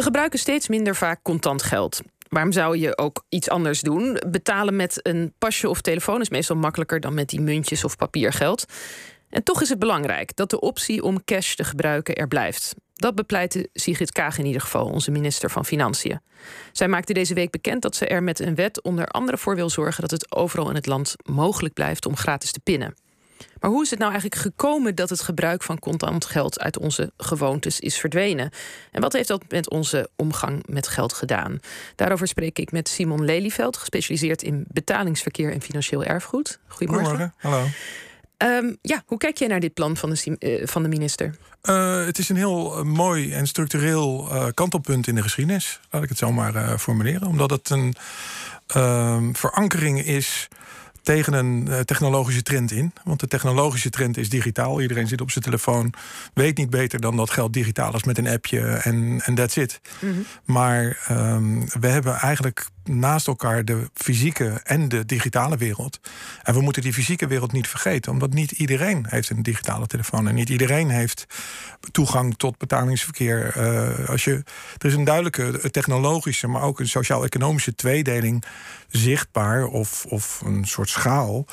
We gebruiken steeds minder vaak contant geld. Waarom zou je ook iets anders doen? Betalen met een pasje of telefoon is meestal makkelijker dan met die muntjes of papiergeld. En toch is het belangrijk dat de optie om cash te gebruiken er blijft. Dat bepleitte Sigrid Kaag in ieder geval, onze minister van Financiën. Zij maakte deze week bekend dat ze er met een wet onder andere voor wil zorgen dat het overal in het land mogelijk blijft om gratis te pinnen. Maar hoe is het nou eigenlijk gekomen dat het gebruik van contant geld uit onze gewoontes is verdwenen? En wat heeft dat met onze omgang met geld gedaan? Daarover spreek ik met Simon Lelyveld, gespecialiseerd in betalingsverkeer en financieel erfgoed. Goedemorgen. Hallo. Um, ja, hoe kijk jij naar dit plan van de, uh, van de minister? Uh, het is een heel uh, mooi en structureel kantelpunt in de geschiedenis. Laat ik het zo maar formuleren. Omdat het een ehm, verankering is tegen een uh, technologische trend in. Want de technologische trend is digitaal. Iedereen zit op zijn telefoon. Weet niet beter dan dat geld digitaal is met een appje en, en that's it. Mm -hmm. Maar um, we hebben eigenlijk naast elkaar de fysieke en de digitale wereld. En we moeten die fysieke wereld niet vergeten, omdat niet iedereen heeft een digitale telefoon en niet iedereen heeft toegang tot betalingsverkeer. Uh, als je, er is een duidelijke technologische, maar ook een sociaal-economische tweedeling zichtbaar of, of een soort schaal.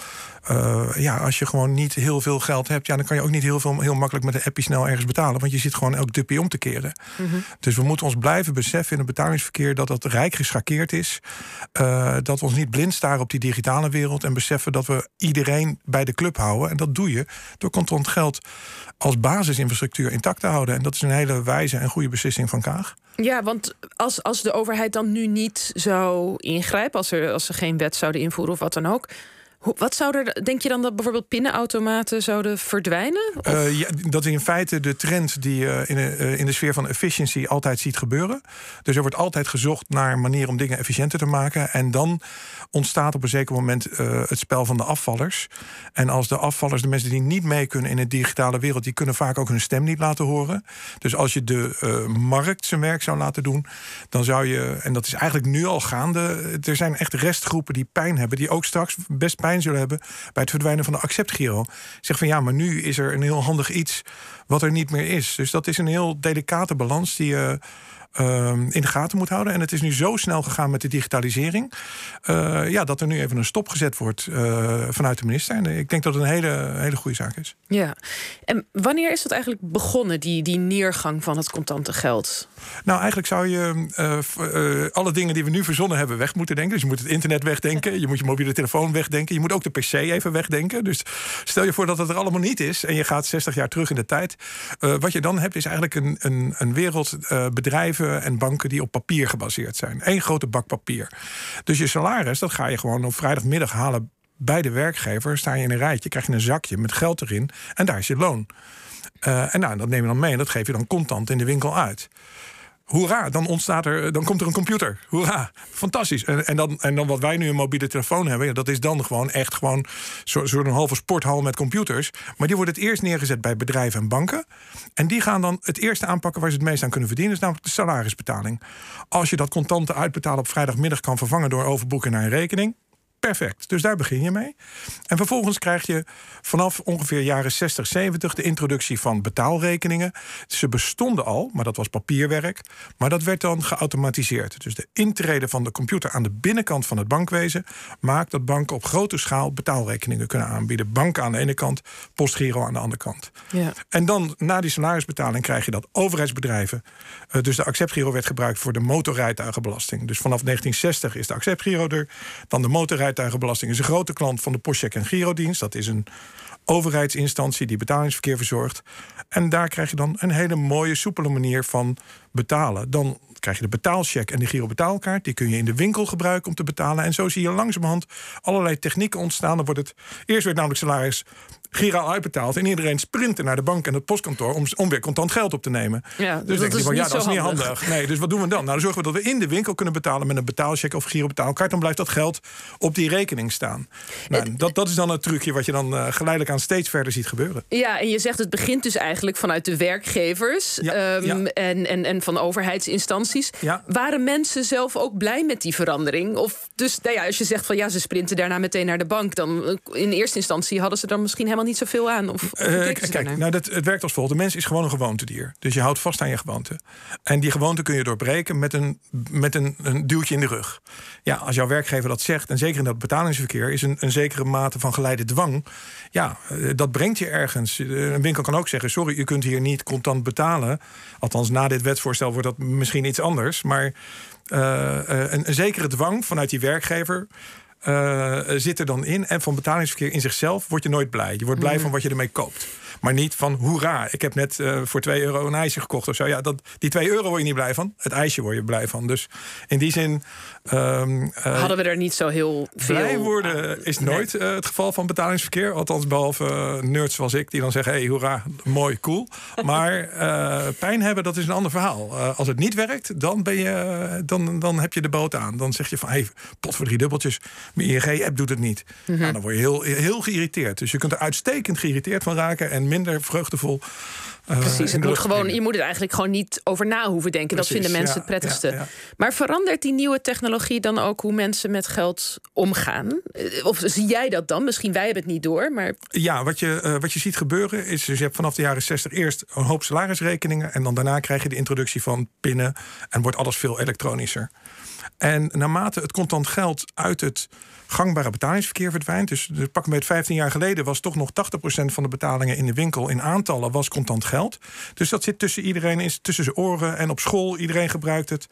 Uh, ja, als je gewoon niet heel veel geld hebt, ja, dan kan je ook niet heel, veel, heel makkelijk met een appje snel ergens betalen. Want je zit gewoon elk duppie om te keren. Mm -hmm. Dus we moeten ons blijven beseffen in het betalingsverkeer dat dat rijk geschakeerd is. Uh, dat we ons niet blind staren op die digitale wereld en beseffen dat we iedereen bij de club houden. En dat doe je door contant geld als basisinfrastructuur intact te houden. En dat is een hele wijze en goede beslissing van Kaag. Ja, want als, als de overheid dan nu niet zou ingrijpen, als, er, als ze geen wet zouden invoeren of wat dan ook. Wat zou er, denk je dan dat bijvoorbeeld pinnenautomaten zouden verdwijnen? Uh, ja, dat is in feite de trend die je uh, in, uh, in de sfeer van efficiency altijd ziet gebeuren. Dus er wordt altijd gezocht naar manieren om dingen efficiënter te maken. En dan ontstaat op een zeker moment het spel van de afvallers. En als de afvallers, de mensen die niet mee kunnen in de digitale wereld, die kunnen vaak ook hun stem niet laten horen. Dus als je de markt zijn werk zou laten doen, dan zou je, en dat is eigenlijk nu al gaande, er zijn echt restgroepen die pijn hebben, die ook straks best pijn zullen hebben bij het verdwijnen van de acceptgiro. Zeg van ja, maar nu is er een heel handig iets wat er niet meer is. Dus dat is een heel delicate balans die je. Uh, in de gaten moet houden. En het is nu zo snel gegaan met de digitalisering. Uh, ja, dat er nu even een stop gezet wordt uh, vanuit de minister. En ik denk dat het een hele, hele goede zaak is. Ja. En wanneer is dat eigenlijk begonnen, die, die neergang van het contante geld? Nou, eigenlijk zou je uh, alle dingen die we nu verzonnen hebben weg moeten denken. Dus je moet het internet wegdenken. Je moet je mobiele telefoon wegdenken. Je moet ook de PC even wegdenken. Dus stel je voor dat het er allemaal niet is. En je gaat 60 jaar terug in de tijd. wat je dan hebt is eigenlijk een, een, een wereld bedrijven en banken die op papier gebaseerd zijn. Eén grote bak papier. Dus je salaris, dat ga je gewoon op vrijdagmiddag halen bij de werkgever. Sta je in een rijtje, krijg je een zakje met geld erin en daar is je loon. Uh, en nou, dat neem je dan mee en dat geef je dan contant in de winkel uit hoera, dan ontstaat er, dan komt er een computer. Hoera, fantastisch. En, en, dan, en dan wat wij nu een mobiele telefoon hebben, dat is dan gewoon echt gewoon zo'n zo halve sporthal met computers. Maar die wordt het eerst neergezet bij bedrijven en banken. En die gaan dan het eerste aanpakken waar ze het meest aan kunnen verdienen, is namelijk de salarisbetaling. Als je dat contante uitbetalen op vrijdagmiddag kan vervangen door overboeken naar een rekening, Perfect. Dus daar begin je mee. En vervolgens krijg je vanaf ongeveer jaren 60, 70 de introductie van betaalrekeningen. Ze bestonden al, maar dat was papierwerk. Maar dat werd dan geautomatiseerd. Dus de intrede van de computer aan de binnenkant van het bankwezen maakt dat banken op grote schaal betaalrekeningen kunnen aanbieden. Banken aan de ene kant, postgiro aan de andere kant. Ja. En dan na die salarisbetaling krijg je dat overheidsbedrijven. Uh, dus de acceptgiro werd gebruikt voor de motorrijtuigenbelasting. Dus vanaf 1960 is de acceptgiro er. Dan de motorrijtuigenbelasting rijtuigenbelasting is een grote klant van de Postcheck en Girodienst. Dat is een overheidsinstantie die betalingsverkeer verzorgt. En daar krijg je dan een hele mooie, soepele manier van betalen. Dan krijg je de betaalcheck en de Giro-betaalkaart. Die kun je in de winkel gebruiken om te betalen. En zo zie je langzamerhand allerlei technieken ontstaan. Dan wordt het, eerst werd namelijk salaris giraal uitbetaald. En iedereen sprintte naar de bank en het postkantoor om, om weer contant geld op te nemen. Ja, dus denk je van ja, dat is niet handig. handig. Nee, dus wat doen we dan? Nou, dan zorgen we dat we in de winkel kunnen betalen met een betaalcheck of Giro-betaalkaart. Dan blijft dat geld op die rekening staan. Nou, dat, dat is dan het trucje wat je dan uh, geleidelijk aan steeds verder ziet gebeuren. Ja, en je zegt het begint dus eigenlijk vanuit de werkgevers ja, um, ja. En, en, en van overheidsinstanties. Ja. Waren mensen zelf ook blij met die verandering? Of dus nou ja, als je zegt van ja, ze sprinten daarna meteen naar de bank, dan in eerste instantie hadden ze dan misschien helemaal niet zoveel aan? Of, of uh, kijk, nou, dat, het werkt als volgt. De mens is gewoon een gewoontedier. Dus je houdt vast aan je gewoonte. En die gewoonte kun je doorbreken met een, met een, een duwtje in de rug. Ja, als jouw werkgever dat zegt, en zeker in dat betalingsverkeer, is een, een zekere mate van geleide dwang. Ja, uh, dat brengt je ergens. Uh, een winkel kan ook zeggen: sorry, u kunt hier niet contant betalen. Althans, na dit wetsvoorstel wordt dat misschien iets anders. Maar een, een zekere dwang vanuit die werkgever uh, zit er dan in. En van betalingsverkeer in zichzelf word je nooit blij. Je wordt blij mm. van wat je ermee koopt. Maar niet van hoera, ik heb net uh, voor 2 euro een ijsje gekocht of zo. Ja, dat, die 2 euro word je niet blij van. Het ijsje word je blij van. Dus in die zin. Um, uh, Hadden we er niet zo heel veel. Blij worden is nooit nee. uh, het geval van betalingsverkeer. Althans, behalve nerds zoals ik, die dan zeggen: hé, hey, hoera, mooi, cool. Maar pijn hebben, dat is een ander verhaal. als het niet werkt, dan, ben je, dan, dan heb je de boot aan. Dan zeg je van: hé, hey, pot voor drie dubbeltjes. Mijn ING-app doet het niet. Mm -hmm. nou, dan word je heel, heel geïrriteerd. Dus je kunt er uitstekend geïrriteerd van raken. En minder vreugdevol. Uh, Precies, het moet gewoon, je moet het eigenlijk gewoon niet over na hoeven denken. Precies, dat vinden mensen ja, het prettigste. Ja, ja. Maar verandert die nieuwe technologie dan ook hoe mensen met geld omgaan? Eh, of zie jij dat dan? Misschien wij hebben het niet door. Maar... Ja, wat je, uh, wat je ziet gebeuren is... Dus je hebt vanaf de jaren 60 eerst een hoop salarisrekeningen... en dan daarna krijg je de introductie van pinnen... en wordt alles veel elektronischer. En naarmate het contant geld uit het gangbare betalingsverkeer verdwijnt. Dus pak met 15 jaar geleden was toch nog 80% van de betalingen in de winkel in aantallen was contant geld. Dus dat zit tussen iedereen, is tussen zijn oren en op school. Iedereen gebruikt het.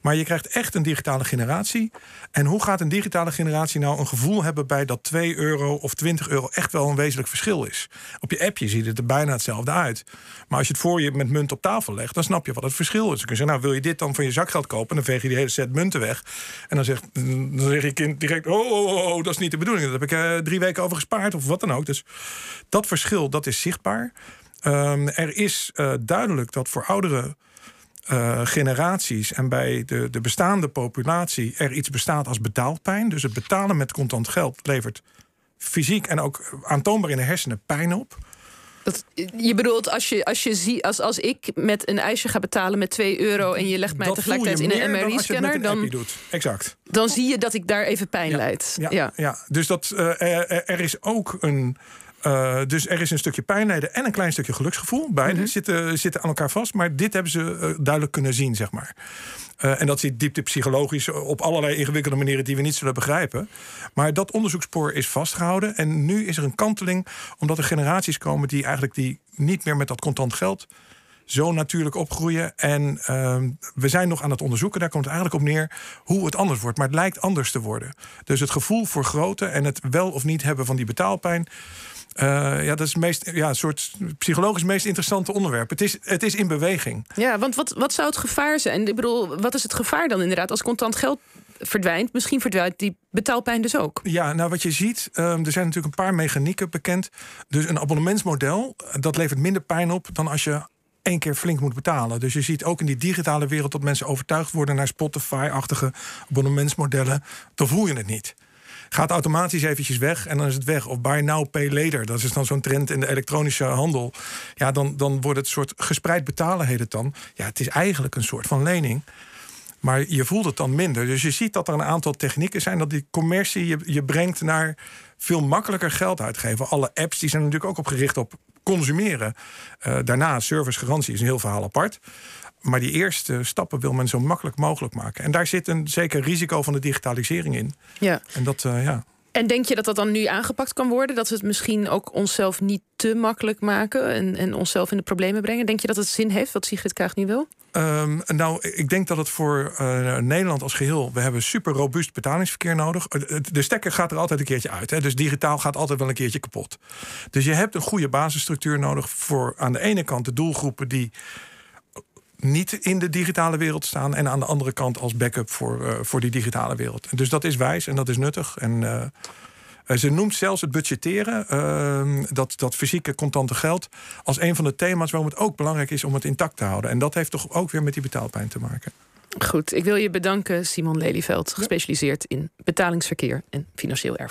Maar je krijgt echt een digitale generatie. En hoe gaat een digitale generatie nou een gevoel hebben bij dat 2 euro of 20 euro echt wel een wezenlijk verschil is? Op je appje ziet het er bijna hetzelfde uit. Maar als je het voor je met munt op tafel legt, dan snap je wat het verschil is. Dan kun je zeggen, nou wil je dit dan van je zakgeld kopen? Dan veeg je die hele set munten weg. En dan zegt, dan zeg je kind direct, oh, oh, oh, oh, dat is niet de bedoeling. Daar heb ik uh, drie weken over gespaard of wat dan ook. Dus dat verschil, dat is zichtbaar. Um, er is uh, duidelijk dat voor oudere uh, generaties en bij de, de bestaande populatie er iets bestaat als betaalpijn. Dus het betalen met contant geld levert fysiek en ook aantoonbaar in de hersenen pijn op. Dat, je bedoelt, als, je, als, je zie, als, als ik met een ijsje ga betalen met 2 euro en je legt mij dat tegelijkertijd in een MRI-scanner, dan, dan. Exact. dan zie je dat ik daar even pijn ja. leid. Ja, ja. ja. dus dat, uh, er, er is ook een. Uh, dus er is een stukje pijnlijden en een klein stukje geluksgevoel. Beide mm -hmm. zitten, zitten aan elkaar vast. Maar dit hebben ze uh, duidelijk kunnen zien, zeg maar. Uh, en dat zit diepte psychologisch op allerlei ingewikkelde manieren die we niet zullen begrijpen. Maar dat onderzoekspoor is vastgehouden. En nu is er een kanteling, omdat er generaties komen die eigenlijk die niet meer met dat contant geld zo natuurlijk opgroeien. En uh, we zijn nog aan het onderzoeken, daar komt het eigenlijk op neer hoe het anders wordt. Maar het lijkt anders te worden. Dus het gevoel voor grootte en het wel of niet hebben van die betaalpijn. Uh, ja, dat is het meest, ja, een soort psychologisch meest interessante onderwerp. Het is, het is in beweging. Ja, want wat, wat zou het gevaar zijn? Ik bedoel, wat is het gevaar dan inderdaad als contant geld verdwijnt? Misschien verdwijnt die betaalpijn dus ook. Ja, nou wat je ziet, um, er zijn natuurlijk een paar mechanieken bekend. Dus een abonnementsmodel, dat levert minder pijn op dan als je één keer flink moet betalen. Dus je ziet ook in die digitale wereld dat mensen overtuigd worden naar Spotify-achtige abonnementsmodellen. Dan voel je het niet gaat automatisch eventjes weg en dan is het weg. Of buy now, pay later. Dat is dan zo'n trend in de elektronische handel. Ja, dan, dan wordt het soort gespreid betalen heet het dan. Ja, het is eigenlijk een soort van lening. Maar je voelt het dan minder. Dus je ziet dat er een aantal technieken zijn dat die commercie je, je brengt naar veel makkelijker geld uitgeven. Alle apps die zijn natuurlijk ook op gericht op consumeren. Uh, daarna servicegarantie is een heel verhaal apart. Maar die eerste stappen wil men zo makkelijk mogelijk maken. En daar zit een zeker risico van de digitalisering in. Ja. En dat, uh, ja. En denk je dat dat dan nu aangepakt kan worden? Dat we het misschien ook onszelf niet te makkelijk maken en, en onszelf in de problemen brengen? Denk je dat het zin heeft wat Sigrid Kaag nu wil? Um, nou, ik denk dat het voor uh, Nederland als geheel... we hebben super robuust betalingsverkeer nodig. De stekker gaat er altijd een keertje uit. Hè? Dus digitaal gaat altijd wel een keertje kapot. Dus je hebt een goede basisstructuur nodig... voor aan de ene kant de doelgroepen die niet in de digitale wereld staan. En aan de andere kant als backup voor, uh, voor die digitale wereld. Dus dat is wijs en dat is nuttig. En ze noemt zelfs het budgetteren, uh, dat, dat fysieke contante geld, als een van de thema's waarom het ook belangrijk is om het intact te houden. En dat heeft toch ook weer met die betaalpijn te maken. Goed, ik wil je bedanken, Simon Lelyveld, gespecialiseerd in betalingsverkeer en financieel erfgoed.